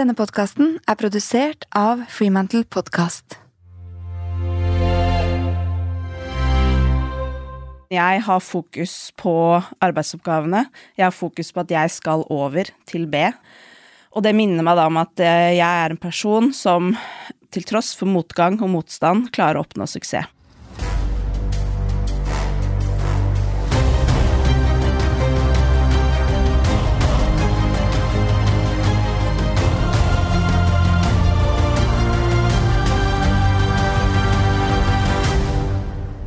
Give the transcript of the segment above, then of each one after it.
Denne podkasten er produsert av Freemantle Podcast. Jeg har fokus på arbeidsoppgavene. Jeg har fokus på at jeg skal over til B. Og det minner meg da om at eh, jeg er en person som til tross for motgang og motstand klarer å oppnå suksess.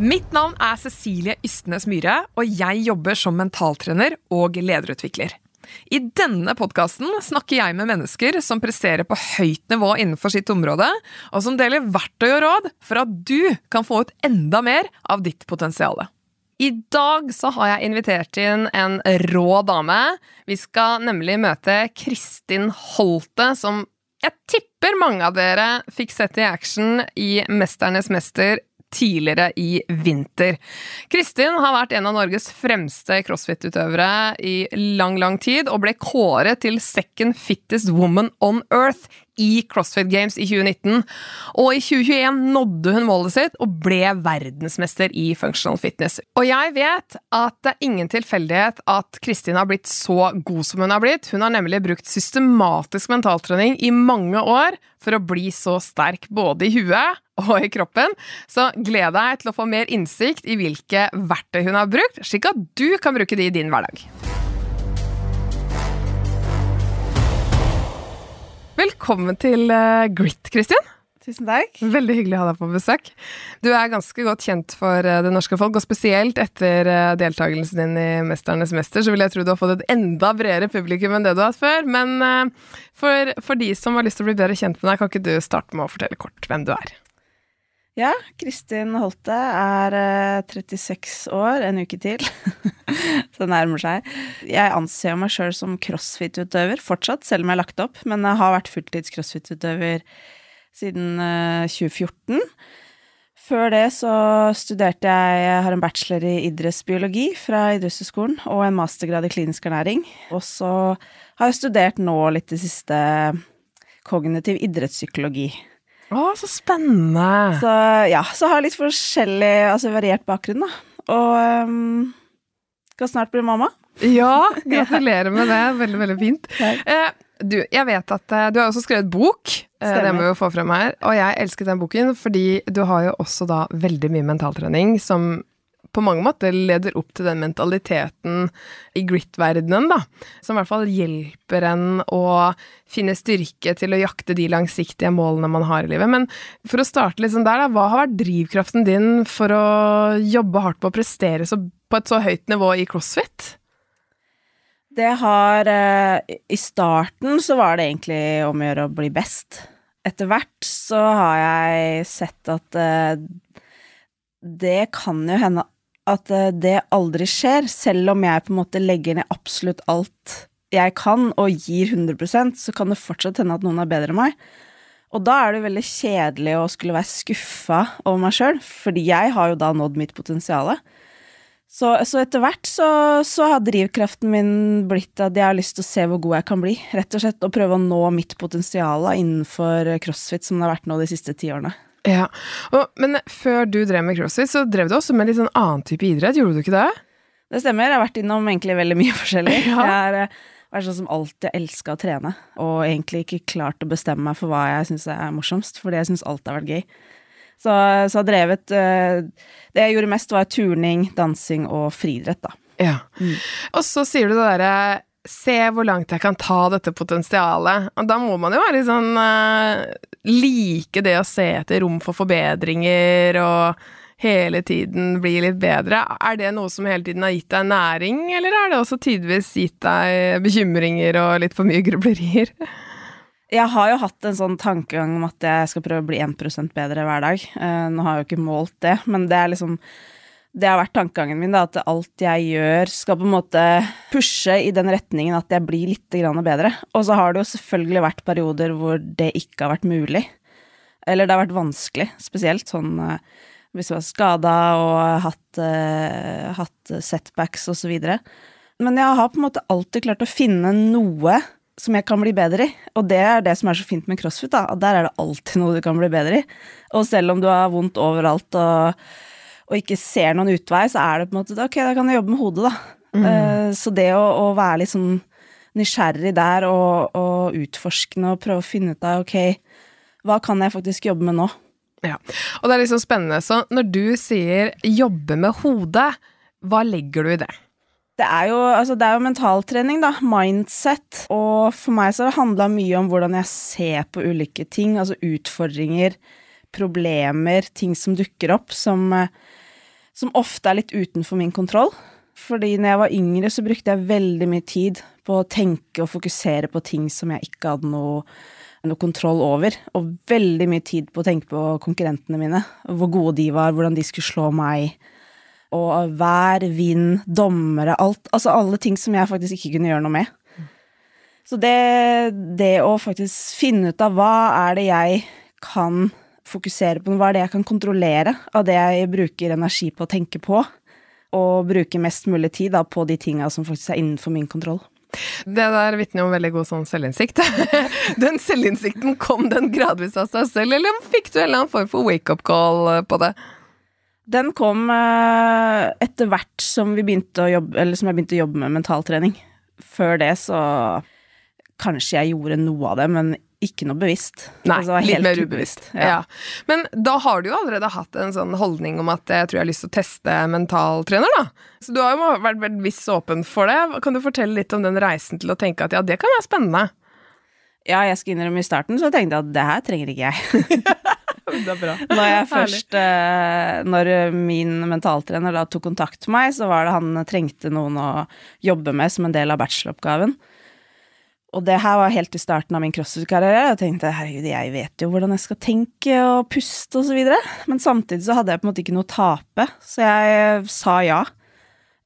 Mitt navn er Cecilie Ystnes Myhre, og jeg jobber som mentaltrener og lederutvikler. I denne podkasten snakker jeg med mennesker som presterer på høyt nivå innenfor sitt område, og som deler verktøy og råd for at du kan få ut enda mer av ditt potensial. I dag så har jeg invitert inn en rå dame. Vi skal nemlig møte Kristin Holte, som jeg tipper mange av dere fikk sett i action i Mesternes mester tidligere i vinter. Kristin har vært en av Norges fremste crossfit-utøvere i lang, lang tid, og ble kåret til second fittest woman on earth i CrossFit Games i 2019. Og i 2021 nådde hun målet sitt og ble verdensmester i functional fitness. Og jeg vet at det er ingen tilfeldighet at Kristin har blitt så god som hun har blitt. Hun har nemlig brukt systematisk mentaltrening i mange år for å bli så sterk både i huet og i kroppen. Så gled deg til å få mer innsikt i hvilke verktøy hun har brukt, slik at du kan bruke de i din hverdag. Velkommen til uh, Grit, Kristin. Tusen takk. Veldig hyggelig å ha deg på besøk. Du er ganske godt kjent for uh, det norske folk, og spesielt etter uh, deltakelsen din i Mesternes mester, så vil jeg tro du har fått et enda bredere publikum enn det du har hatt før. Men for, for de som har lyst til å bli bedre kjent med deg, kan ikke du starte med å fortelle kort hvem du er? Ja, Kristin Holte er 36 år, en uke til. Så det nærmer seg. Jeg anser meg sjøl som crossfit-utøver fortsatt, selv om jeg har lagt opp, men jeg har vært fulltids crossfit-utøver siden 2014. Før det så studerte jeg Jeg har en bachelor i idrettsbiologi fra idrettshøyskolen og en mastergrad i klinisk ernæring. Og så har jeg studert nå litt det siste kognitiv idrettspsykologi. Å, så spennende! Så ja, så har jeg litt forskjellig, altså variert bakgrunn, da. Og um, skal snart bli mamma. Ja, gratulerer med det. Veldig, veldig fint. Eh, du, jeg vet at eh, du har også skrevet bok. Stemmer. det må vi jo få frem her. Og jeg elsket den boken fordi du har jo også da veldig mye mentaltrening som på mange måter leder opp til den mentaliteten i grit-verdenen, da. Som i hvert fall hjelper en å finne styrke til å jakte de langsiktige målene man har i livet. Men for å starte litt sånn der, da. Hva har vært drivkraften din for å jobbe hardt på å prestere så, på et så høyt nivå i crossfit? Det har eh, I starten så var det egentlig om å gjøre å bli best. Etter hvert så har jeg sett at eh, det kan jo hende at eh, det aldri skjer, selv om jeg på en måte legger ned absolutt alt jeg kan og gir 100% så kan det fortsatt hende at noen er bedre enn meg. Og da er det veldig kjedelig å skulle være skuffa over meg sjøl, fordi jeg har jo da nådd mitt potensial. Så, så, etter hvert så, så, har drivkraften min blitt at jeg har lyst til å se hvor god jeg kan bli. Rett og slett å prøve å nå mitt potensial innenfor crossfit, som det har vært nå de siste ti årene. Ja, og, Men før du drev med crossfit, så drev du også med litt sånn annen type idrett, gjorde du ikke det? Det stemmer, jeg har vært innom egentlig veldig mye forskjellig. Ja. Jeg har eh, vært sånn som alltid elska å trene, og egentlig ikke klart å bestemme meg for hva jeg syns er morsomst, fordi jeg syns alt har vært gøy. Så, så har drevet uh, Det jeg gjorde mest, var turning, dansing og friidrett, da. Ja. Mm. Og så sier du det derre se hvor langt jeg kan ta dette potensialet. Og da må man jo være litt sånn uh, Like det å se etter rom for forbedringer og hele tiden bli litt bedre. Er det noe som hele tiden har gitt deg næring, eller er det også tidvis gitt deg bekymringer og litt for mye grublerier? Jeg har jo hatt en sånn tankegang om at jeg skal prøve å bli 1% bedre hver dag. Uh, nå har jeg jo ikke målt det, men det er liksom det har vært tankegangen min, da, at alt jeg gjør, skal på en måte pushe i den retningen at jeg blir litt bedre. Og så har det jo selvfølgelig vært perioder hvor det ikke har vært mulig. Eller det har vært vanskelig, spesielt sånn eh, hvis du var skada og hatt, uh, hatt setbacks videre. Men jeg har på en måte alltid klart å finne noe som jeg kan bli bedre i. Og det er det som er så fint med crossfit, da. Der er det alltid noe du kan bli bedre i. Og selv om du har vondt overalt og, og ikke ser noen utvei, så er det på en måte Ok, da kan jeg jobbe med hodet, da. Eh, så det å, å være litt sånn nysgjerrig der og, og utforskende og prøve å finne ut av ok, hva kan jeg faktisk jobbe med nå? Ja. Og det er liksom spennende. Så når du sier 'jobbe med hodet', hva legger du i det? Det er jo, altså det er jo mentaltrening, da. Mindset. Og for meg så har det handla mye om hvordan jeg ser på ulike ting. Altså utfordringer, problemer, ting som dukker opp som, eh, som ofte er litt utenfor min kontroll. Fordi når jeg var yngre, så brukte jeg veldig mye tid på å tenke og fokusere på ting som jeg ikke hadde noe, noe kontroll over. Og veldig mye tid på å tenke på konkurrentene mine. Hvor gode de var, hvordan de skulle slå meg og vær, vind, dommere, alt. Altså alle ting som jeg faktisk ikke kunne gjøre noe med. Så det, det å faktisk finne ut av hva er det jeg kan fokusere på, hva er det jeg kan kontrollere av det jeg bruker energi på å tenke på, og bruke mest mulig tid da, på de tinga som faktisk er innenfor min kontroll. Det der vitner om veldig god sånn selvinnsikt. den selvinnsikten, kom den gradvis av seg selv, eller fikk du en eller annen form for wake-up call eh, på det? Den kom eh, etter hvert som vi begynte å jobbe, eller som jeg begynte å jobbe med mentaltrening. Før det så kanskje jeg gjorde noe av det, men ikke noe bevisst. Nei, Altså, litt mer ubevisst. Ja. Men da har du jo allerede hatt en sånn holdning om at jeg tror jeg har lyst til å teste mentaltrener, da. Så du har jo vært vært viss åpen for det. Kan du fortelle litt om den reisen til å tenke at ja, det kan være spennende? Ja, jeg skal innrømme i starten så tenkte jeg at det her trenger ikke jeg. Det er bra. Når jeg først eh, Når min mentaltrener da tok kontakt med meg, så var det han trengte noen å jobbe med som en del av bacheloroppgaven. Og det her var helt i starten av min crossfit-karriere. Jeg tenkte herregud, jeg vet jo hvordan jeg skal tenke og puste videre. Men samtidig så hadde jeg på en måte ikke noe å tape, så jeg sa ja.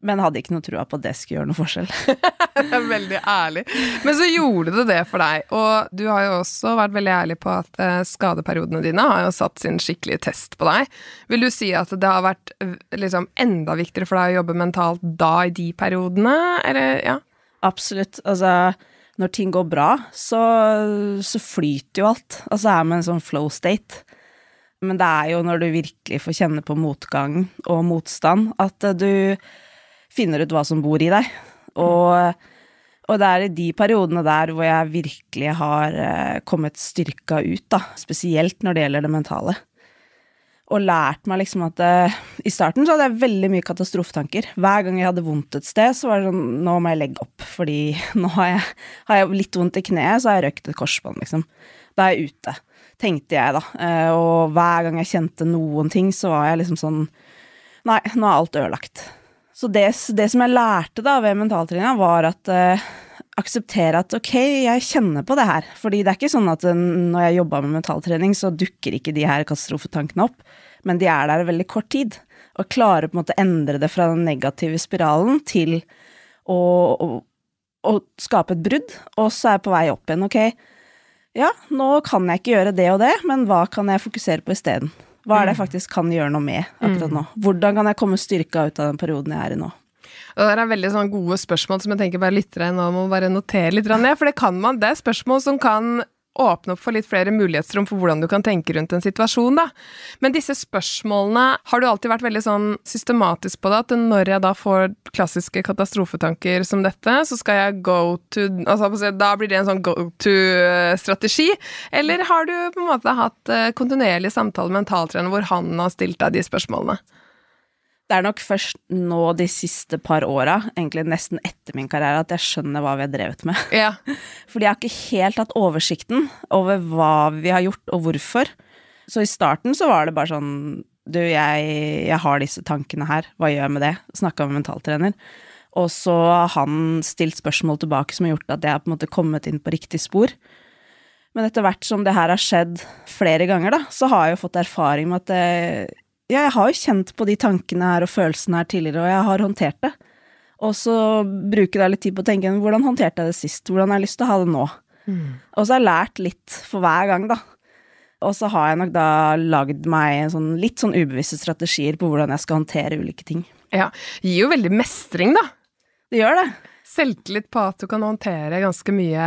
Men hadde ikke noe trua på at det skulle gjøre noe forskjell. Det er veldig ærlig. Men så gjorde det det for deg, og du har jo også vært veldig ærlig på at eh, skadeperiodene dine har jo satt sin skikkelige test på deg. Vil du si at det har vært eh, liksom enda viktigere for deg å jobbe mentalt da i de periodene, eller ja? Absolutt. Altså, når ting går bra, så, så flyter jo alt. Altså er man en sånn flow state. Men det er jo når du virkelig får kjenne på motgang og motstand, at eh, du finner ut hva som bor i deg. Og, og det er i de periodene der hvor jeg virkelig har eh, kommet styrka ut, da. Spesielt når det gjelder det mentale. Og lært meg liksom at uh, I starten så hadde jeg veldig mye katastrofetanker. Hver gang jeg hadde vondt et sted, så var det sånn Nå må jeg legge opp, fordi nå har jeg, har jeg litt vondt i kneet, så har jeg røkt et korsbånd, liksom. Da er jeg ute, tenkte jeg, da. Uh, og hver gang jeg kjente noen ting, så var jeg liksom sånn Nei, nå er alt ødelagt. Så det, det som jeg lærte da ved mentaltreninga, var at eh, akseptere at ok, jeg kjenner på det her. Fordi det er ikke sånn at eh, når jeg jobba med mentaltrening, så dukker ikke de her katastrofetankene opp. Men de er der i veldig kort tid. Og klarer på en måte å endre det fra den negative spiralen til å, å, å skape et brudd. Og så er jeg på vei opp igjen. Ok, ja, nå kan jeg ikke gjøre det og det, men hva kan jeg fokusere på isteden? Hva er det jeg faktisk kan gjøre noe med akkurat nå? Hvordan kan jeg komme styrka ut av den perioden jeg er i nå? Og det er veldig sånn gode spørsmål som jeg tenker bare lyttere nå må bare notere litt ned, for det kan man. Det er spørsmål som kan åpne opp for litt flere mulighetsrom for hvordan du kan tenke rundt en situasjon, da. Men disse spørsmålene, har du alltid vært veldig sånn systematisk på det, at når jeg da får klassiske katastrofetanker som dette, så skal jeg go to Altså da blir det en sånn go to-strategi? Eller har du på en måte hatt eh, kontinuerlig samtale med mentaltrener hvor han har stilt deg de spørsmålene? Det er nok først nå de siste par åra, egentlig nesten etter min karriere, at jeg skjønner hva vi har drevet med. Ja. Fordi jeg har ikke helt hatt oversikten over hva vi har gjort, og hvorfor. Så i starten så var det bare sånn Du, jeg, jeg har disse tankene her, hva gjør jeg med det? Snakka med mentaltrener. Og så har han stilt spørsmål tilbake som har gjort at jeg har på en måte kommet inn på riktig spor. Men etter hvert som det her har skjedd flere ganger, da, så har jeg jo fått erfaring med at det, ja, jeg har jo kjent på de tankene her og følelsene her tidligere, og jeg har håndtert det. Og så bruker jeg litt tid på å tenke hvordan håndterte jeg det sist, hvordan har jeg lyst til å ha det nå? Og så har jeg lært litt for hver gang, da. Og så har jeg nok da lagd meg sånn, litt sånn ubevisste strategier på hvordan jeg skal håndtere ulike ting. ja. Gir jo veldig mestring, da. Det gjør det. Selvtillit på at du kan håndtere ganske mye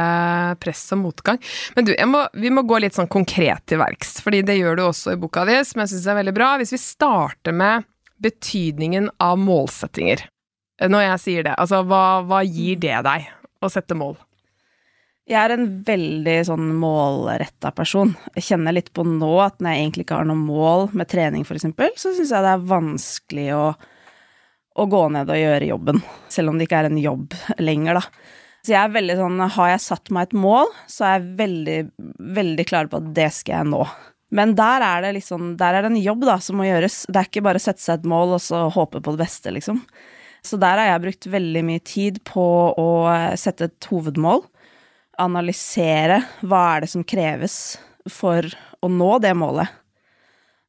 press og motgang. Men du, må, vi må gå litt sånn konkret til verks, fordi det gjør du også i boka di, som jeg syns er veldig bra. Hvis vi starter med betydningen av målsettinger. Når jeg sier det, altså hva, hva gir det deg å sette mål? Jeg er en veldig sånn målretta person. Jeg kjenner litt på nå at når jeg egentlig ikke har noe mål med trening, eksempel, så syns jeg det er vanskelig å, å, gå ned og gjøre jobben. Selv om det ikke er en jobb lenger, da. Så jeg er veldig sånn Har jeg satt meg et mål, så er jeg veldig, veldig klar på at det skal jeg nå. Men der er det liksom Der er det en jobb, da, som må gjøres. Det er ikke bare å sette seg et mål og så håpe på det beste, liksom. Så der har jeg brukt veldig mye tid på å sette et hovedmål analysere hva er det som kreves for å nå det målet.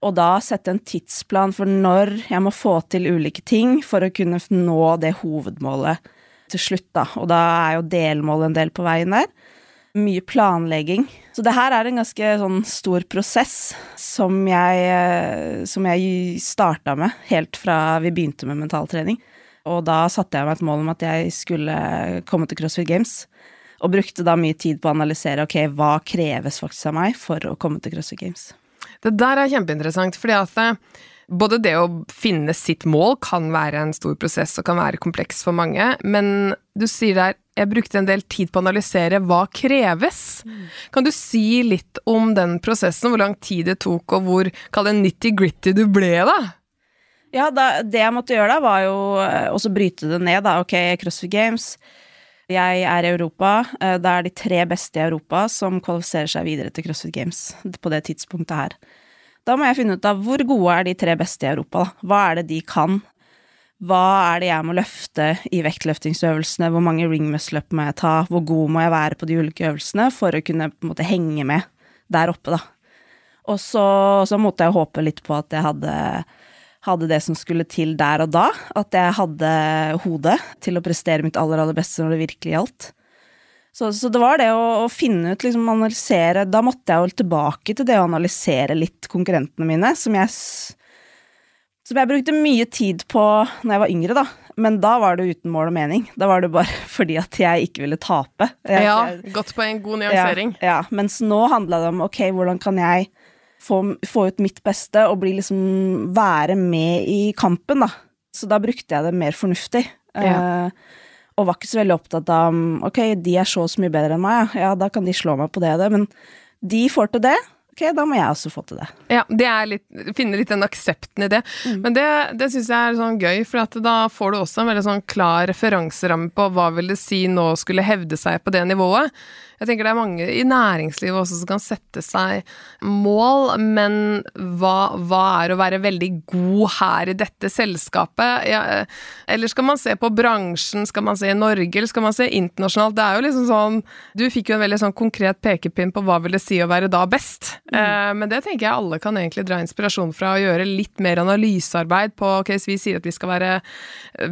Og da sette en tidsplan for når jeg må få til ulike ting for å kunne nå det hovedmålet til slutt, da. Og da er jo delmål en del på veien der. Mye planlegging. Så det her er en ganske sånn stor prosess som jeg, eh, som jeg starta med helt fra vi begynte med mentaltrening. Og da satte jeg meg et mål om at jeg skulle komme til CrossFit Games. Og brukte da mye tid på å analysere ok, hva kreves faktisk av meg for å komme til CrossFit Games. Det der er kjempeinteressant, fordi at eh, både det å finne sitt mål kan være en stor prosess og kan være kompleks for mange, men du sier der jeg brukte en del tid på å analysere hva kreves. Kan du si litt om den prosessen, hvor lang tid det tok, og hvor kall det nitty-gritty du ble, da? Ja, da, det jeg måtte gjøre da, var jo eh, også bryte det ned, da. Ok, CrossFit Games jeg er i Europa. Eh, det er de tre beste i Europa som kvalifiserer seg videre til CrossFit Games på det tidspunktet her. Da må jeg finne ut av hvor gode er de tre beste i Europa, da. Hva er det de kan? Hva er det jeg må løfte i vektløftingsøvelsene? Hvor mange ringmuscle-up må jeg ta? Hvor god må jeg være på de ulike øvelsene for å kunne på en måte henge med der oppe, da? Og så, så måtte jeg håpe litt på at jeg hadde hadde det som skulle til der og da. At jeg hadde hodet til å prestere mitt aller, aller beste når det virkelig gjaldt. Så, så det var det å, å, finne ut, liksom analysere Da måtte jeg jo tilbake til det å analysere litt konkurrentene mine, som jeg som jeg brukte mye tid på når jeg var yngre, da. Men da var det uten mål og mening. Da var det bare fordi at jeg ikke ville tape. Jeg, ja, godt poeng. god nyansering. Ja, ja, mens nå handla det om ok, hvordan kan jeg få, få, ut mitt beste og bli liksom Være med i kampen, da. Så da brukte jeg det mer fornuftig. Ja. Uh, og var ikke så veldig opptatt av Ok, de er så så mye bedre enn meg, ja, da kan de slå meg på det og det, men de får til det. Ok, da må jeg også få til det. Ja, det er litt, finne litt den aksepten i det. Mm. Men det, det syns jeg er sånn gøy, for da får du også en veldig sånn klar referanseramme på hva vil det si nå skulle hevde seg på det nivået. Jeg tenker det er mange i næringslivet også som kan sette seg mål, men hva, hva er å være veldig god her i dette selskapet? Ja, eller skal man se på bransjen, skal man se i Norge, eller skal man se internasjonalt? Det er jo liksom sånn Du fikk jo en veldig sånn konkret pekepinn på hva vil det si å være da best. Mm. Eh, men det tenker jeg alle kan egentlig dra inspirasjon fra å gjøre litt mer analysearbeid på ok, hvis vi sier at vi skal være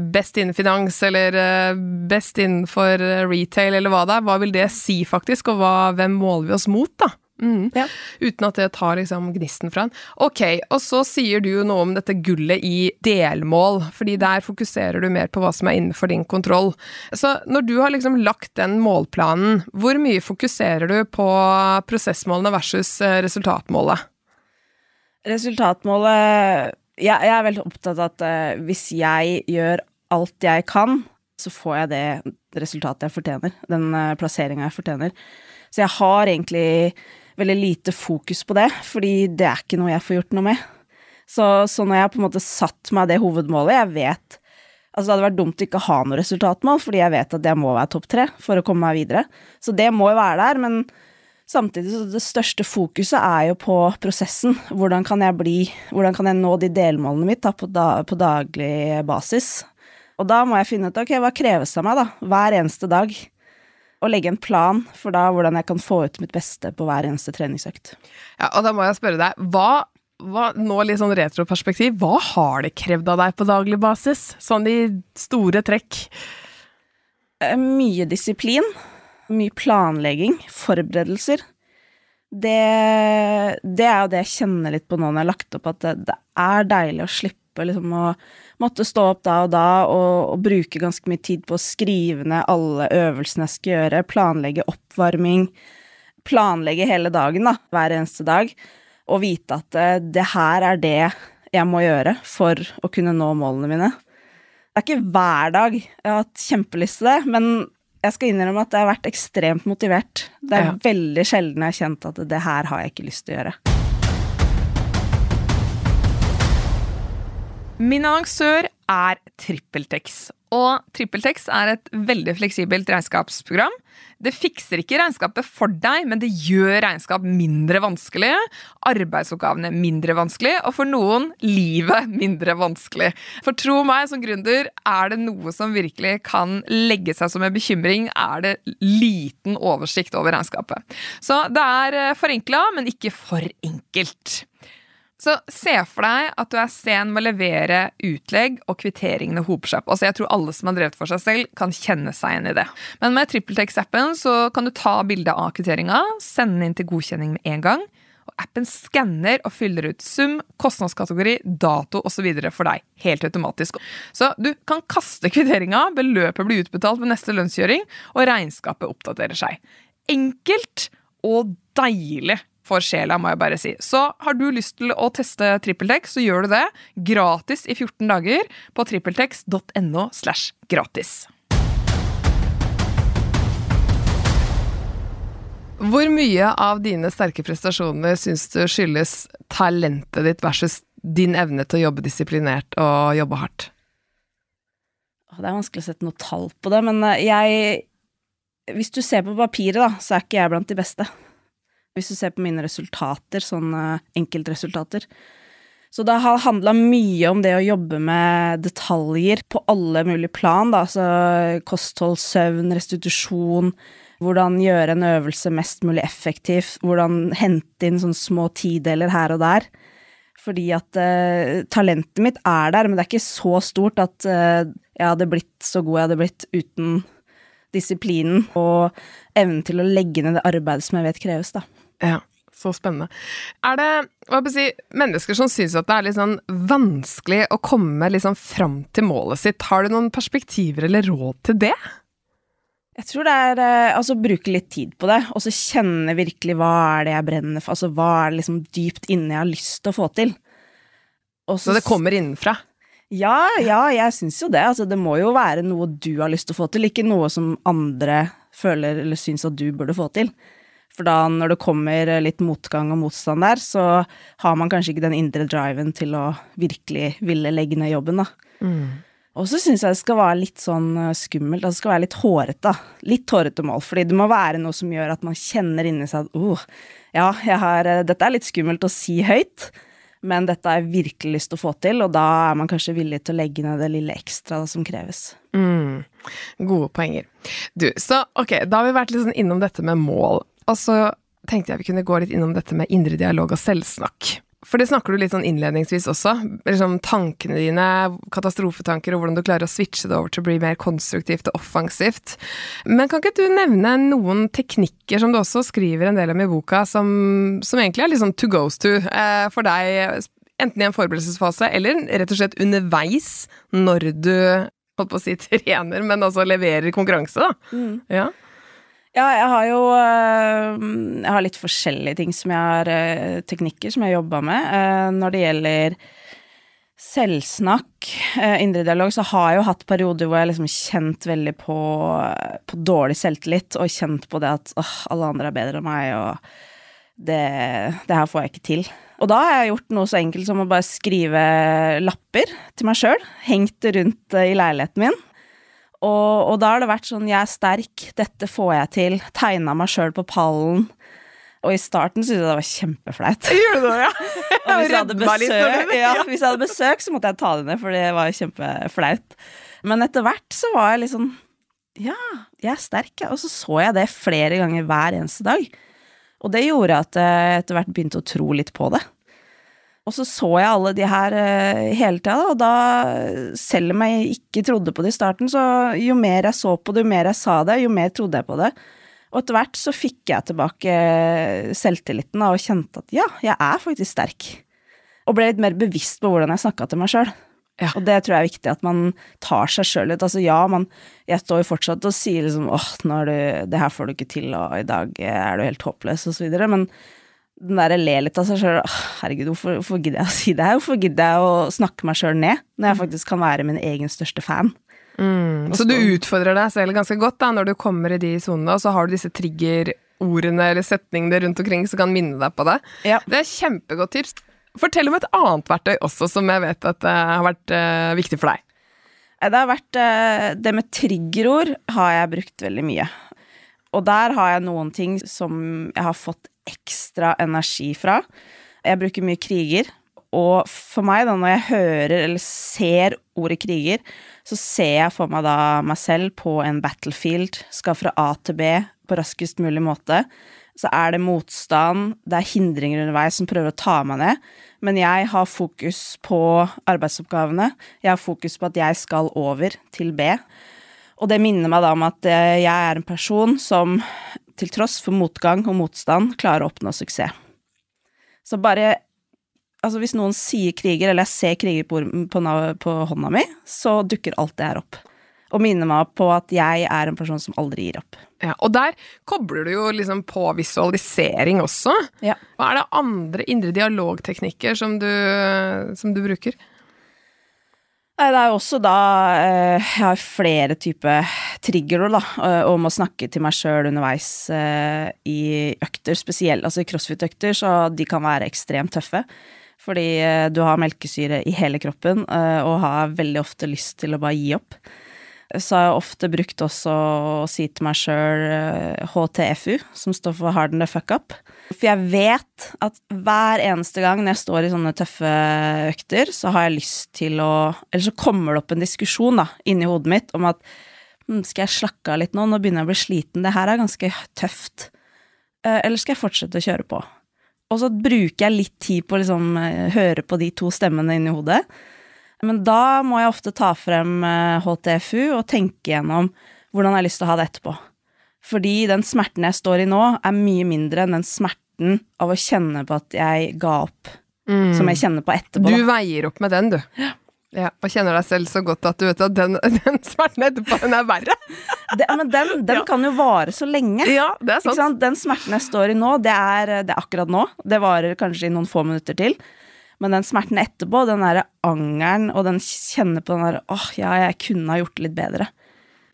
best innen finans, eller eh, best innenfor retail, eller hva det er, hva vil det si faktisk? Faktisk, og hva, hvem måler vi oss mot, da? Mm. Ja. Uten at det tar liksom gnisten fra en. Ok, og så sier du jo noe om dette gullet i delmål, fordi der fokuserer du mer på hva som er innenfor din kontroll. Så når du har liksom lagt den målplanen, hvor mye fokuserer du på prosessmålene versus eh, resultatmålet? Resultatmålet Jeg, jeg er veldig opptatt av at uh, hvis jeg gjør alt jeg kan, så får jeg det resultatet jeg fortjener. Den uh, plasseringa jeg fortjener. Så jeg har egentlig veldig lite fokus på det, fordi det er ikke noe jeg får gjort noe med. Så, så når jeg på en måte satt meg det hovedmålet Jeg vet Altså, det hadde vært dumt å ikke ha noe resultatmål, fordi jeg vet at jeg må være topp tre for å komme meg videre. Så det må jo være der, men samtidig så det største fokuset er jo på prosessen. Hvordan kan jeg bli Hvordan kan jeg nå de delmålene mitt da, på, da, på daglig basis? Og da må jeg finne ut ok, hva kreves av meg, da, hver eneste dag. Og legge en plan for da hvordan jeg kan få ut mitt beste på hver eneste treningsøkt. Ja, og da må jeg spørre deg, hva, hva nå litt sånn retroperspektiv, hva har det krevd av deg på daglig basis? Sånn i store trekk? Eh, mye disiplin. Mye planlegging. Forberedelser. Det, det, er jo det jeg kjenner litt på nå når jeg har lagt opp, at det, det er deilig å slippe oppe liksom og måtte stå opp da og da og, og bruke ganske mye tid på å skrive ned alle øvelsene jeg skal gjøre, planlegge oppvarming, planlegge hele dagen, da, hver eneste dag, og vite at det, eh, det her er det jeg må gjøre for å kunne nå målene mine. Det er ikke hver dag jeg har hatt kjempelyst til det, men jeg skal innrømme at jeg har vært ekstremt motivert. Det er ja. veldig sjelden jeg har kjent at det her har jeg ikke lyst til å gjøre. Min annonsør er TrippelTex. Og TrippelTex er et veldig fleksibelt regnskapsprogram. Det fikser ikke regnskapet for deg, men det gjør regnskap mindre vanskelig, arbeidsoppgavene mindre vanskelig, og for noen livet mindre vanskelig. For tro meg, som gründer, er det noe som virkelig kan legge seg som en bekymring, er det liten oversikt over regnskapet. Så det er eh, forenkla, men ikke for enkelt. Så se for deg at du er sen med å levere utlegg, og kvitteringene hoper seg opp. Altså, jeg tror alle som har drevet for seg selv, kan kjenne seg igjen i det. Men med TrippelTex-appen så kan du ta bilde av kvitteringa, sende inn til godkjenning med en gang. og Appen skanner og fyller ut sum, kostnadskategori, dato osv. for deg. Helt automatisk. Så du kan kaste kvitteringa, beløpet blir utbetalt ved neste lønnsgjøring, og regnskapet oppdaterer seg. Enkelt og deilig for sjela, må jeg bare si. Så har du lyst til å teste TrippelTex, så gjør du det gratis i 14 dager på trippeltex.no slash gratis. Hvor mye av dine sterke prestasjoner syns du skyldes talentet ditt versus din evne til å jobbe disiplinert og jobbe hardt? Det er vanskelig å sette noe tall på det, men eh, jeg Hvis du ser på papiret, da, så er ikke jeg blant de beste. Hvis du ser på mine resultater, sånne enkeltresultater. Så det har handla mye om det å jobbe med detaljer på alle mulige plan, da, altså kosthold, søvn, restitusjon, hvordan gjøre en øvelse mest mulig effektiv, hvordan hente inn sånne små tideler her og der. Fordi at uh, talentet mitt er der, men det er ikke så stort at uh, jeg hadde blitt så god jeg hadde blitt uten disiplinen og evnen til å legge ned det arbeidet som jeg vet kreves, da. Ja, så spennende. Er det hva si, mennesker som syns at det er litt sånn vanskelig å komme liksom fram til målet sitt? Har du noen perspektiver eller råd til det? Jeg tror det er eh, altså bruke litt tid på det, og så kjenne virkelig hva er det jeg brenner for, altså hva er det liksom dypt inne jeg har lyst til å få til. Også, så det kommer innenfra? Ja, ja, jeg syns jo det. Altså, det må jo være noe du har lyst til å få til, ikke noe som andre føler eller syns at du burde få til. For da, når det kommer litt motgang og motstand der, så har man kanskje ikke den indre driven til å virkelig ville legge ned jobben, da. Mm. Og så syns jeg det skal være litt sånn eh, skummelt, altså det skal være litt hårete. Litt hårete mål, fordi det må være noe som gjør at man kjenner inni seg at oh, ja, har, eh, dette er litt skummelt å si høyt, men dette har jeg virkelig lyst til å få til, og da er man kanskje villig til å legge ned det lille ekstra som kreves. Mm. Gode poenger. Du, så ok, da har vi vært litt sånn innom dette med mål. Og så tenkte jeg vi kunne gå litt innom dette med indre dialog og selvsnakk. For det snakker du litt sånn innledningsvis også. Liksom tankene dine, katastrofetanker, og hvordan du klarer å switche det over til å bli mer konstruktivt og offensivt. Men kan ikke du nevne noen teknikker som du også skriver en del om i boka, som, som egentlig er litt sånn to goes to eh, for deg, enten i en forberedelsesfase eller rett og slett underveis når du holdt på å si trener, men altså leverer konkurranse, da. Mm. Ja. Ja, jeg har jo eh, Jeg har litt forskjellige ting som jeg har eh, Teknikker som jeg jobba med. Eh, når det gjelder selvsnakk, indre dialog, så har jeg jo hatt perioder hvor jeg liksom kjent veldig på, på dårlig selvtillit, og kjent på det at åh, alle andre er bedre enn meg, og det, det her får jeg ikke til. Og da har jeg gjort noe så enkelt som å bare skrive lapper til meg sjøl, hengt rundt i leiligheten min. Og, og, da har det vært sånn 'jeg er sterk, dette får jeg til', tegna meg sjøl på pallen. Og i starten syntes jeg det var kjempeflaut. Gjorde ja? og hvis jeg, hadde besøk, ja, hvis jeg hadde besøk, så måtte jeg ta det ned, for det var kjempeflaut. Men etter hvert så var jeg litt sånn Ja, jeg er sterk, jeg. Og så så jeg det flere ganger hver eneste dag. Og det gjorde at jeg etter hvert begynte å tro litt på det. Og så så jeg alle de her uh, hele tida, og da, selv om jeg ikke trodde på det i starten, så jo mer jeg så på det, jo mer jeg sa det, jo mer trodde jeg på det. Og etter hvert så fikk jeg tilbake selvtilliten og kjente at ja, jeg er faktisk sterk. Og ble litt mer bevisst på hvordan jeg snakka til meg sjøl. Ja. Og det tror jeg er viktig, at man tar seg sjøl litt. Altså ja, man, jeg står jo fortsatt og sier liksom åh, nå er du, det her får du ikke til, og i dag er du helt håpløs, og så videre. Men den derre le litt av seg sjøl, herregud, hvorfor, hvorfor gidder jeg å si det her? Hvorfor gidder jeg å snakke meg sjøl ned, når jeg faktisk kan være min egen største fan? Mm. Så du utfordrer deg selv ganske godt da, når du kommer i de sonene, og så har du disse triggerordene eller setningene rundt omkring som kan minne deg på det. Ja. Det er kjempegodt tips. Fortell om et annet verktøy også som jeg vet at uh, har vært uh, viktig for deg. Det har vært uh, Det med triggerord har jeg brukt veldig mye. Og der har jeg noen ting som jeg har fått ekstra energi fra. Jeg bruker mye kriger. Og for meg, da, når jeg hører eller ser ordet kriger, så ser jeg for meg da meg selv på en battlefield, skal fra A til B på raskest mulig måte. Så er det motstand, det er hindringer underveis som prøver å ta meg ned. Men jeg har fokus på arbeidsoppgavene. Jeg har fokus på at jeg skal over til B. Og det minner meg da om at eh, jeg er en person som til tross for motgang og motstand klarer å oppnå suksess. Så bare Altså, hvis noen sier kriger, eller jeg ser kriger på, på, på hånda mi, så dukker alt det her opp. Og minner meg på at jeg er en person som aldri gir opp. Ja, og der kobler du jo liksom på visualisering også. Ja. Hva er det andre indre dialogteknikker som du, som du bruker? Det er jo også da eh, Jeg har flere typer triggerord, da, eh, om å snakke til meg sjøl underveis eh, i økter, spesielt altså i crossfit-økter, så de kan være ekstremt tøffe. Fordi du har melkesyre i hele kroppen, og har veldig ofte lyst til å bare gi opp. Så har jeg ofte brukt også å si til meg sjøl HTFU, som står for Harden the fuck up. For jeg vet at hver eneste gang når jeg står i sånne tøffe økter, så har jeg lyst til å Eller så kommer det opp en diskusjon da, inni hodet mitt om at hm, skal jeg slakke av litt nå, nå begynner jeg å bli sliten, det her er ganske tøft. Eh, Eller skal jeg fortsette å kjøre på? Og så bruker jeg litt tid på å liksom eh, høre på de to stemmene inni hodet. Men da må jeg ofte ta frem eh, HTFU og tenke gjennom hvordan jeg har lyst til å ha det etterpå. Fordi den smerten jeg står i nå, er mye mindre enn den smerten av å kjenne på at jeg ga opp, som jeg kjenner på etterpå. Du veier opp med den, du. Ja, og kjenner deg selv så godt at du vet at den, den smerten etterpå, den er verre. Det, men den, den kan jo vare så lenge. Ja, det er sant? Den smerten jeg står i nå, det er, det er akkurat nå. Det varer kanskje i noen få minutter til. Men den smerten etterpå, den derre angeren, og den kjenner på den derre åh, ja, jeg kunne ha gjort det litt bedre.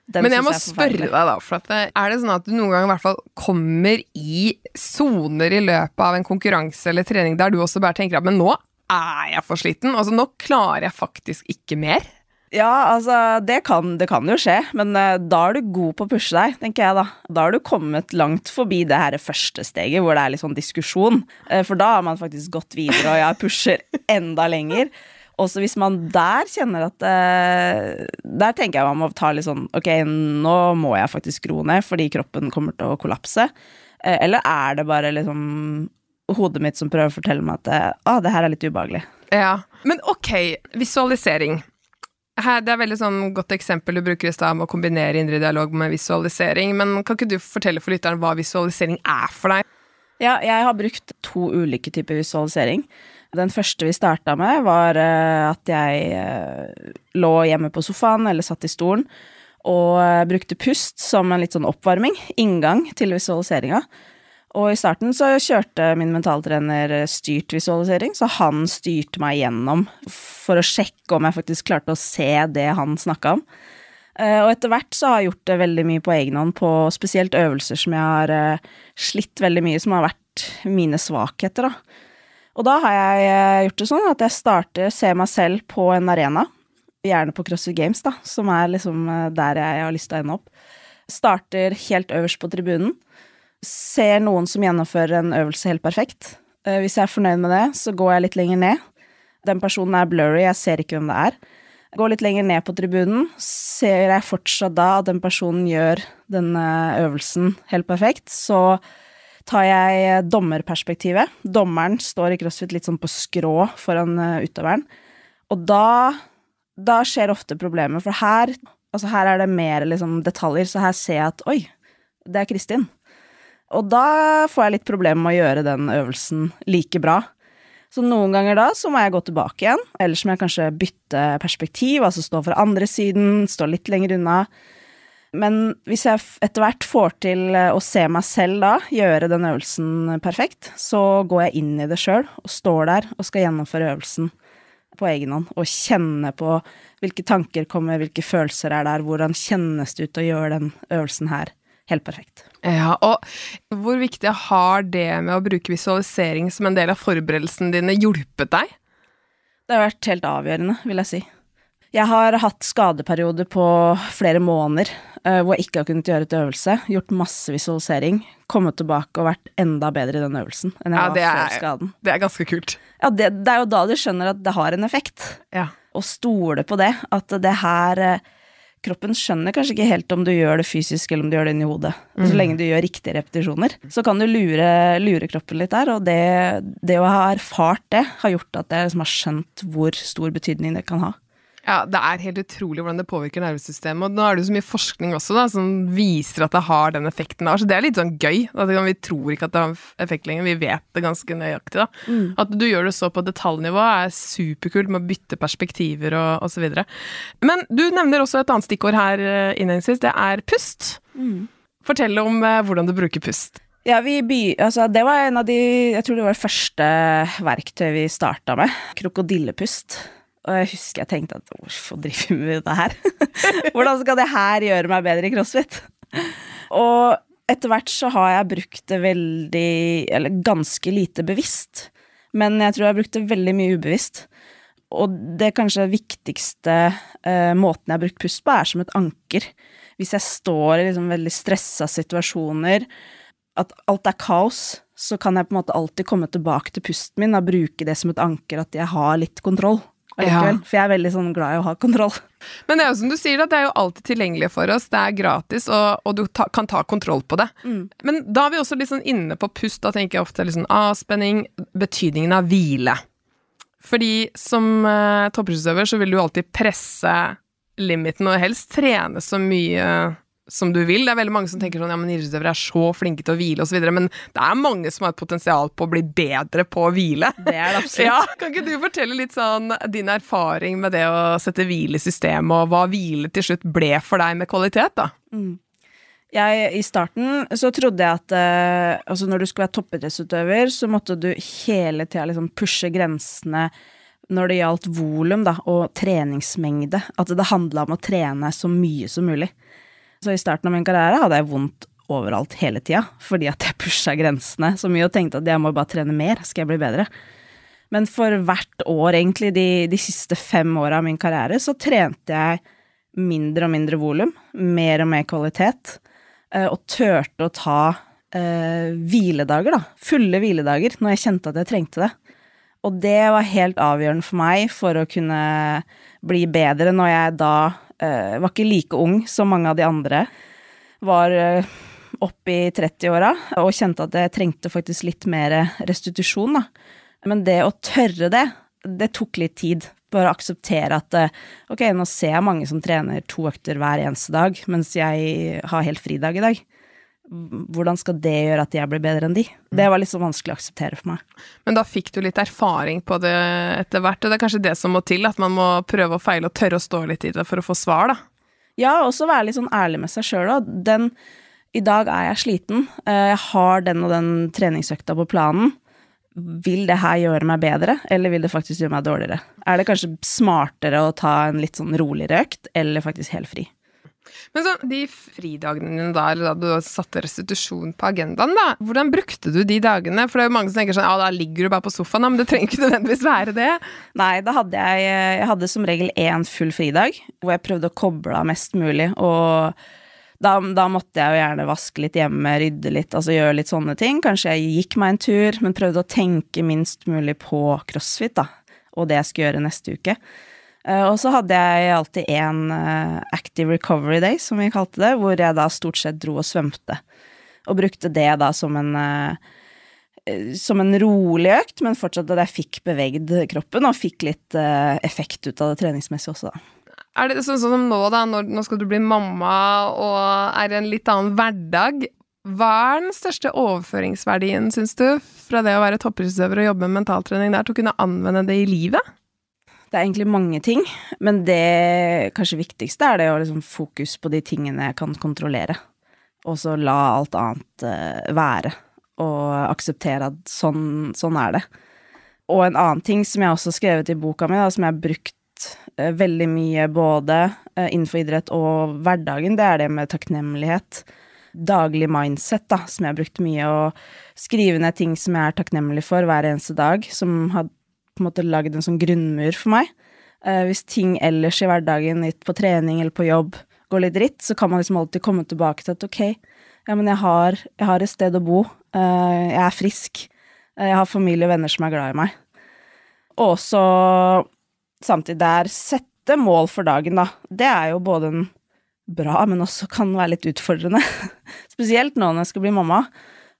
Den Men jeg jeg må spørre deg, da. For det, er det sånn at du noen gang i hvert fall kommer i soner i løpet av en konkurranse eller trening der du også bare tenker at men nå er jeg for sliten? Altså, nå klarer jeg faktisk ikke mer. Ja, altså, det kan, det kan jo skje, men eh, da er du god på å pushe deg, tenker jeg da. Da har du kommet langt forbi det her første steget, hvor det er litt sånn diskusjon. Eh, For da har man faktisk gått videre, og jeg pusher enda lenger. Også hvis man der kjenner at eh, Der tenker jeg man må ta litt sånn Ok, nå må jeg faktisk roe ned, fordi kroppen kommer til å kollapse. Eller er det bare liksom hodet mitt som prøver å fortelle meg at ah, det her er litt ubehagelig? Ja. Men ok, visualisering. Her, det er veldig sånn godt eksempel du bruker i stad med å kombinere indre dialog med visualisering. Men kan ikke du fortelle for lytteren hva visualisering er for deg? Ja, jeg har brukt to ulike typer visualisering. Den første vi starta med, var eh, at jeg eh, lå hjemme på sofaen eller satt i stolen og eh, brukte pust som en litt sånn oppvarming, inngang til visualiseringa. Og i starten så kjørte min mentaltrener styrt visualisering, så han styrte meg gjennom for å sjekke om jeg faktisk klarte å se det han snakka om. Eh, Og etter hvert så har jeg gjort det veldig mye på egen hånd, på spesielt øvelser som jeg har eh, slitt veldig mye, som har vært mine svakheter, da. Og da har jeg eh, gjort det sånn at jeg starter, ser meg selv på en arena, gjerne på CrossFit Games, da, som er liksom der jeg har lyst til å ende opp. Starter helt øverst på tribunen. Ser noen som gjennomfører en øvelse helt perfekt. Eh, Hvis jeg er fornøyd med det, så går jeg litt lenger ned. Den personen er blurry, jeg ser ikke hvem det er. Går litt lenger ned på tribunen, ser jeg fortsatt da at den personen gjør denne øvelsen helt perfekt, så tar jeg dommerperspektivet. Dommeren står i crossfit litt sånn på skrå foran eh, utøveren. Og da, da skjer ofte problemer, for her, altså her er det mer liksom detaljer, så her ser jeg at oi, det er Kristin. Og da får jeg litt problemer med å gjøre den øvelsen like bra. Så noen ganger da så må jeg gå tilbake igjen, eller så må jeg kanskje bytte perspektiv, altså stå fra andre siden, stå litt lenger unna. Men hvis jeg etter hvert får til å se meg selv da, gjøre den øvelsen perfekt, så går jeg inn i det sjøl og står der og skal gjennomføre øvelsen på egen hånd. Og kjenne på hvilke tanker kommer, hvilke følelser er der, hvordan kjennes det ut å gjøre den øvelsen her helt perfekt. Ja, og hvor viktig har det med å bruke visualisering som en del av forberedelsene dine hjulpet deg? Det har vært helt avgjørende, vil jeg si. Jeg har hatt skadeperioder på flere måneder uh, hvor jeg ikke har kunnet gjøre et øvelse. Gjort masse visualisering. Kommet tilbake og vært enda bedre i den øvelsen enn jeg Ja, var er, før skaden. Det er ganske kult. Ja, det, det er jo da du skjønner at det har en effekt. Ja. Å stole på det. At det her eh, Kroppen skjønner kanskje ikke helt om du gjør det fysisk eller om du gjør det inni hodet. Så lenge du gjør riktige repetisjoner, så kan du lure, lure kroppen litt der. Og det, det å ha erfart det, har gjort at jeg liksom har skjønt hvor stor betydning det kan ha. Ja, det er helt utrolig hvordan det påvirker nervesystemet. Og nå er det jo så mye forskning også da, som viser at det har den effekten det har. Så det er litt sånn gøy. At vi tror ikke at det har effekt lenger, vi vet det ganske nøyaktig. da. At du gjør det så på detaljnivå er superkult med å bytte perspektiver og osv. Men du nevner også et annet stikkord her eh, innledningsvis. Det er pust. Fortell om eh, hvordan du bruker pust. Ja, vi by, altså, det var en av de Jeg tror det var det første verktøy vi starta med. Krokodillepust. Og jeg husker jeg tenkte at hvorfor driver vi med det her? Hvordan skal det her gjøre meg bedre i crossfit? Og etter hvert så har jeg brukt det veldig Eller ganske lite bevisst. Men jeg tror jeg har brukt det veldig mye ubevisst. Og det kanskje viktigste eh, måten jeg har brukt pust på, er som et anker. Hvis jeg står i liksom veldig stressa situasjoner, at alt er kaos, så kan jeg på en måte alltid komme tilbake til pusten min og bruke det som et anker, at jeg har litt kontroll allikevel. For jeg er veldig sånn glad i å ha kontroll. Men det er jo som du sier, da, det er jo alltid tilgjengelig for oss. Det er gratis, og, og du ta, kan ta kontroll på det. Men da er vi også litt sånn inne på pust. Da tenker jeg ofte litt sånn avspenning, betydningen av hvile. Fordi som uh, toppidrettsutøver så vil du alltid presse limiten, og helst trene så mye som du vil. Det er veldig mange som tenker sånn ja, men idrettsutøvere er så flinke til å hvile osv., men det er mange som har et potensial på å bli bedre på å hvile. Det er det absolutt. Ja, Kan ikke du fortelle litt sånn din erfaring med det å sette hvile i systemet, og hva hvile til slutt ble for deg med kvalitet, da? Jeg, I starten så trodde jeg at eh, altså når du skulle være toppidrettsutøver, så måtte du hele tida liksom pushe grensene når det gjaldt volum og treningsmengde. At det handla om å trene så mye som mulig. Så i starten av min karriere hadde jeg vondt overalt hele tida, fordi at jeg pusha grensene så mye og tenkte at jeg må bare trene mer, skal jeg bli bedre. Men for hvert år, egentlig, de, de siste fem åra av min karriere, så trente jeg mindre og mindre volum, mer og mer kvalitet, eh, og turte å ta eh, hviledager, da. Fulle hviledager, når jeg kjente at jeg trengte det. Og det var helt avgjørende for meg for å kunne bli bedre når jeg da eh, var ikke like ung som mange av de andre. Var uh, opp i 30-åra og kjente at jeg trengte faktisk litt mer restitusjon, da. Men det å tørre det, det tok litt tid. Bare akseptere at uh, ok, nå ser jeg mange som trener to økter hver eneste dag, mens jeg har helt fridag i dag. Hvordan skal det gjøre at jeg blir bedre enn de? Det var litt så vanskelig å akseptere for meg. Men da fikk du litt erfaring på det etter hvert, og det er kanskje det som må til, at man må prøve og feile og tørre å stå litt i det for å få svar, da. Ja, og også være litt sånn ærlig med seg sjøl òg. Den I dag er jeg sliten. eh, Jeg har den og den treningsøkta på planen. Vil det her gjøre meg bedre, eller vil det faktisk gjøre meg dårligere? Er det kanskje smartere å ta en litt sånn roligere økt, eller faktisk helt fri? Men så, de fridagene da, eller da du satte restitusjon på agendaen, da, hvordan brukte du de dagene? For det er jo mange som tenker sånn, ja, da ligger du bare på sofaen, da, men det trenger ikke nødvendigvis være det. Nei, da hadde jeg Jeg hadde som regel én full fridag, hvor jeg prøvde å koble av mest mulig, og da, da måtte jeg jo gjerne vaske litt hjemme, rydde litt, altså gjøre litt sånne ting. Kanskje jeg gikk meg en tur, men prøvde å tenke minst mulig på crossfit, da, og det jeg skulle gjøre neste uke. Eh, og så hadde jeg alltid en eh, active recovery day, som vi kalte det, hvor jeg da stort sett dro og svømte. Og brukte det da som en eh, som en rolig økt, men fortsatt at jeg fikk bevegd kroppen, og fikk litt effekt ut av det treningsmessig også, da. Er det sånn som nå, da, når, nå skal du bli mamma og er i en litt annen hverdag? Hva er den største overføringsverdien, syns du, fra det å være toppidrettsutøver og jobbe med mentaltrening der, til å kunne anvende det i livet? Det er egentlig mange ting, men det kanskje viktigste er det å liksom fokus på de tingene jeg kan kontrollere. Og så la alt annet uh, være, og akseptere at sånn, sånn, er det. Og en annen ting som jeg også har skrevet i boka mi, da, som jeg har brukt uh, veldig mye både uh, innenfor idrett og hverdagen, det er det med takknemlighet. Daglig mindset, da, som jeg har brukt mye. Å skrive ned ting som jeg er takknemlig for hver eneste dag, som har på en måte lagd en sånn grunnmur for meg. Uh, hvis ting ellers i hverdagen, litt på trening eller på jobb, går litt dritt, så kan man liksom alltid komme tilbake til at ok, ja, men jeg har, jeg har et sted å bo, uh, jeg er frisk, uh, jeg har familie og venner som er glad i meg. Og så samtidig der sette mål for dagen, da. Det er jo både en bra, men også kan være litt utfordrende. Spesielt nå når jeg skal bli mamma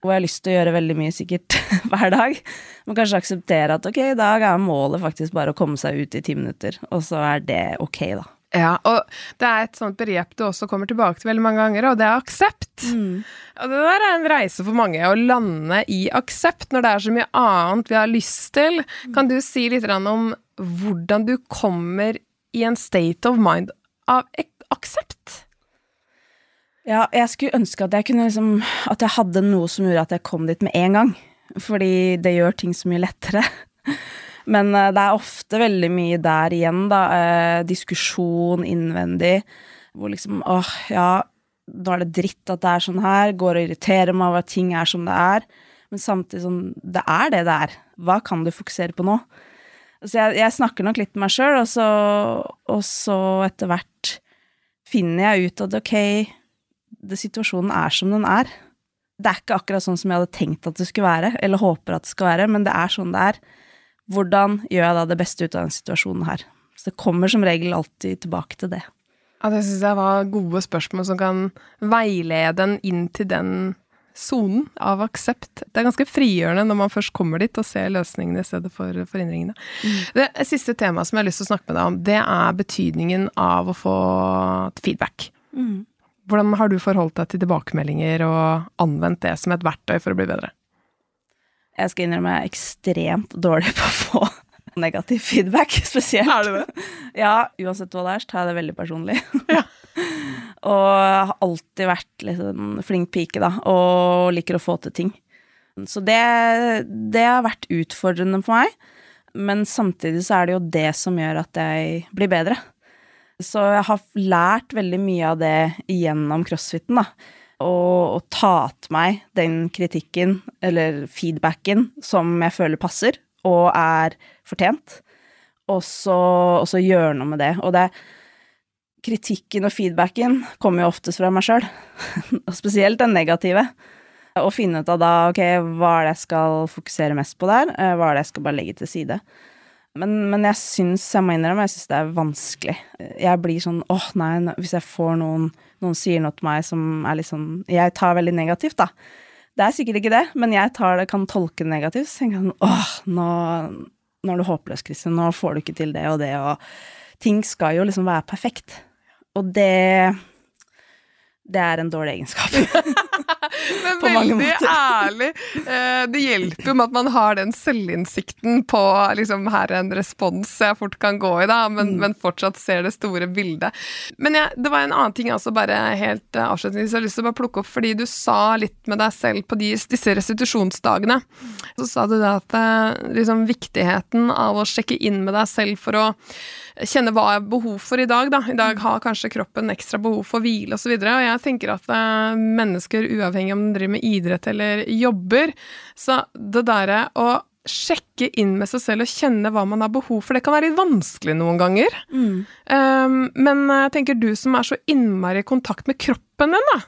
hvor jeg har lyst til å gjøre veldig mye sikkert hver dag. Men kanskje akseptere at ok, i dag er målet faktisk bare å komme seg ut i ti minutter, og så er det ok, da. Ja, og det er et sånt begrep du også kommer tilbake til veldig mange ganger, og det er aksept. Mm. Og det der er en reise for mange, å lande i aksept når det er så mye annet vi har lyst til. Kan du si litt om hvordan du kommer i en state of mind av aksept? Ja, jeg skulle ønske at jeg kunne liksom At jeg hadde noe som gjorde at jeg kom dit med en gang. Fordi det gjør ting så mye lettere. Men uh, det er ofte veldig mye der igjen, da. Uh, diskusjon innvendig. Hvor liksom åh, ja, nå er det dritt at det er sånn her. Går og irriterer meg over at ting er som det er. Men samtidig sånn Det er det det er. Hva kan du fokusere på nå? Så jeg, jeg snakker nok litt med meg sjøl, og, og så etter hvert finner jeg ut at ok, det, situasjonen er som den er. Det er ikke akkurat sånn som jeg hadde tenkt at det skulle være, eller håper at det skal være, men det er sånn det er. Hvordan gjør jeg da det beste ut av den situasjonen her? Så det kommer som regel alltid tilbake til det. Ja, det syns jeg var gode spørsmål som kan veilede en inn til den sonen av aksept. Det er ganske frigjørende når man først kommer dit og ser løsningene i stedet for forhindringene. Mm. Det siste temaet som jeg har lyst til å snakke med deg om, det er betydningen av å få feedback. Mm. Hvordan har du forholdt deg til tilbakemeldinger og anvendt det som et verktøy for å bli bedre? Jeg skal innrømme jeg er ekstremt dårlig på å få negativ feedback, spesielt. Er det det? Ja, uansett hva det er, så tar jeg det veldig personlig. Ja. og har alltid vært litt en flink pike, da, og liker å få til ting. Så det, det har vært utfordrende for meg, men samtidig så er det jo det som gjør at jeg blir bedre. Så jeg har lært veldig mye av det gjennom crossfiten. Og, og ta til meg den kritikken, eller feedbacken, som jeg føler passer, og er fortjent. Og så, og så gjøre noe med det. Og det kritikken og feedbacken kommer jo oftest fra meg sjøl, og spesielt den negative. Å finne ut av da, ok, hva er det jeg skal fokusere mest på der, eh, hva er det jeg skal bare legge til side. Men, men, jeg syns, jeg må innrømme, jeg syns det er vanskelig. Jeg blir sånn åh, oh, nei, hvis jeg får noen Noen sier noe til meg som er litt sånn Jeg tar veldig negativt, da. Det er sikkert ikke det, men jeg tar det, kan tolke det negativt. Så tenker jeg sånn åh, nå, nå er du håpløs, Kristin. Nå får du ikke til det og det, og Ting skal jo liksom være perfekt. Og det Det er en dårlig egenskap. Men veldig ærlig. Eh, det hjelper jo med at man har den selvinnsikten på liksom, her er en respons jeg fort kan gå i, da, men, mm. men fortsatt ser det store bildet. Men jeg, det var en annen ting altså, bare helt eh, avslutningsvis, jeg har lyst til å bare plukke opp, fordi du sa litt med deg selv på de, disse restitusjonsdagene. Så sa du det at eh, liksom, viktigheten av å sjekke inn med deg selv for å kjenne hva jeg har behov for i dag. Da. I dag har kanskje kroppen ekstra behov for hvile osv. Og, så og jeg tenker at uh, mennesker, uavhengig om de driver med idrett eller jobber, så det derre å sjekke inn med seg selv og kjenne hva man har behov for. Det kan være litt vanskelig noen ganger. Mm. Um, men jeg tenker du som er så innmari i kontakt med kroppen din, da.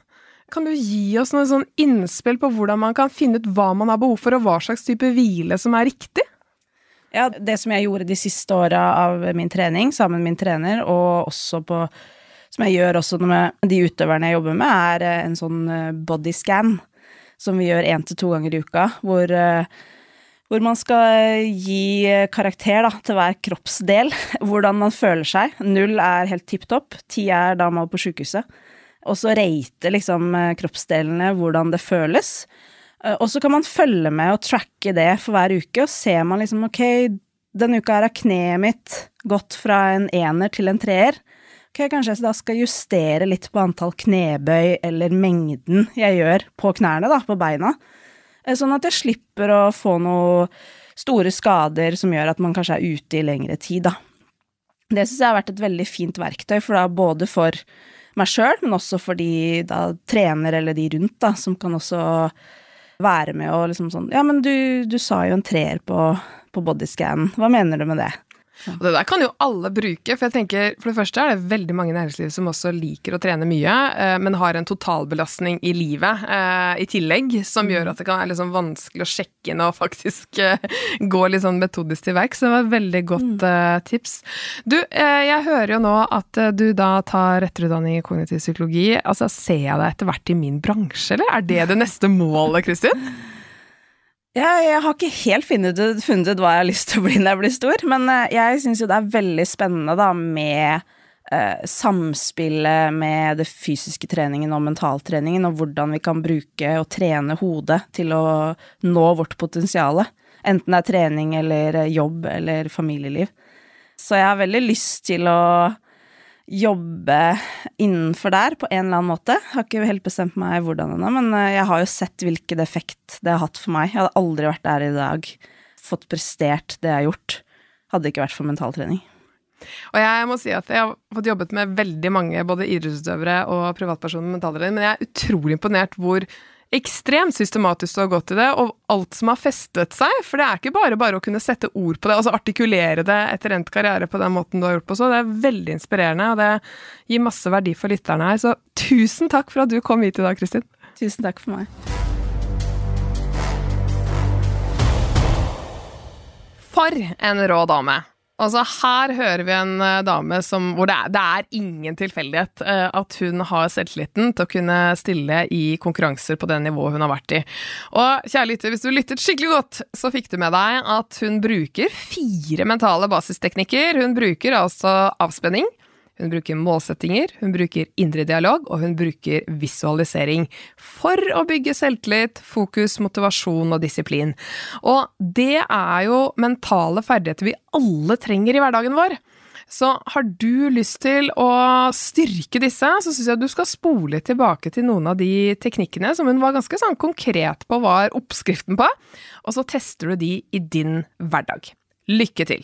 Kan du gi oss noen sånn innspill på hvordan man kan finne ut hva man har behov for, og hva slags type hvile som er riktig? Ja, det som jeg gjorde de siste åra av min trening sammen med min trener, og også på Som jeg gjør også med de utøverne jeg jobber med, er eh, en sånn eh, bodyscan som vi gjør én til to ganger i uka, hvor eh, hvor man skal gi karakter da, til hver kroppsdel, hvordan man føler seg. Null er helt tipp topp, ti er da man er på sjukehuset. og så rate liksom kroppsdelene hvordan det føles. Eh, og så kan man følge med og tracke det for hver uke, og ser man liksom ok, denne uka har kneet mitt gått fra en ener til en treer. Ok, kanskje jeg da skal justere litt på antall knebøy eller mengden jeg gjør på knærne, da, på beina. Eh, sånn at jeg slipper å få noe store skader som gjør at man kanskje er ute i lengre tid, da. Det syns jeg har vært et veldig fint verktøy, for da både for meg sjøl, men også for de da trener eller de rundt, da, som kan også være med og liksom sånn Ja, men du, du sa jo en treer på, på bodyscan, hva mener du med det? Og det der kan jo alle bruke, for jeg tenker for det første er det veldig mange i næringslivet som også liker å trene mye, eh, men har en totalbelastning i livet eh, i tillegg, som gjør at det kan være liksom vanskelig å sjekke inn og faktisk eh, gå litt sånn metodisk til verks. Det var et veldig godt mm. tips. Du, jeg hører jo nå at du da tar etterutdanning i kognitiv psykologi. Altså, Ser jeg deg etter hvert i min bransje, eller er det det neste målet, Kristin? Jeg, jeg har ikke helt funnet funnet ut, hva jeg har lyst til å bli når jeg blir stor, men eh, jeg syns jo det er veldig spennende da med eh, samspillet med det fysiske treningen og mentaltreningen, og hvordan vi kan bruke og trene hodet til å nå vårt potensial. Enten det er trening eller jobb eller familieliv. Så jeg har veldig lyst til å jobbe innenfor der på en eller annen måte. Jeg har ikke helt bestemt meg hvordan ennå, men eh, jeg har jo sett hvilken effekt det har hatt for meg. Jeg hadde aldri vært der i dag, fått prestert det jeg har gjort, hadde det ikke vært for mentaltrening. Og jeg må si at jeg har fått jobbet med veldig mange både idrettsutøvere og privatpersoner med mentaltrening, men jeg er utrolig imponert hvor ekstremt systematisk du har gått i det, og alt som har festet seg. For det er ikke bare bare å kunne sette ord på det, altså artikulere det etter endt karriere på den måten du har gjort på så. Det er veldig inspirerende, og det gir masse verdi for lytterne her. Så tusen takk for at du kom hit i dag, Kristin. Tusen takk for meg. For en rå dame. Altså, her hører vi en uh, dame som, hvor det er, det er ingen tilfeldighet uh, at hun har selvtilliten til å kunne stille i konkurranser på det nivået hun har vært i. Og kjære lytter, hvis du lyttet skikkelig godt, så fikk du med deg at hun bruker fire mentale basisteknikker. Hun bruker altså avspenning, hun bruker målsettinger, hun bruker indre dialog, og hun bruker visualisering for å bygge selvtillit, fokus, motivasjon og disiplin. Og det er jo mentale ferdigheter vi alle trenger i hverdagen vår. Så har du lyst til å styrke disse, så syns jeg du skal spole tilbake til noen av de teknikkene som hun var ganske sånn konkret på var oppskriften på, og så tester du de i din hverdag. Lykke til!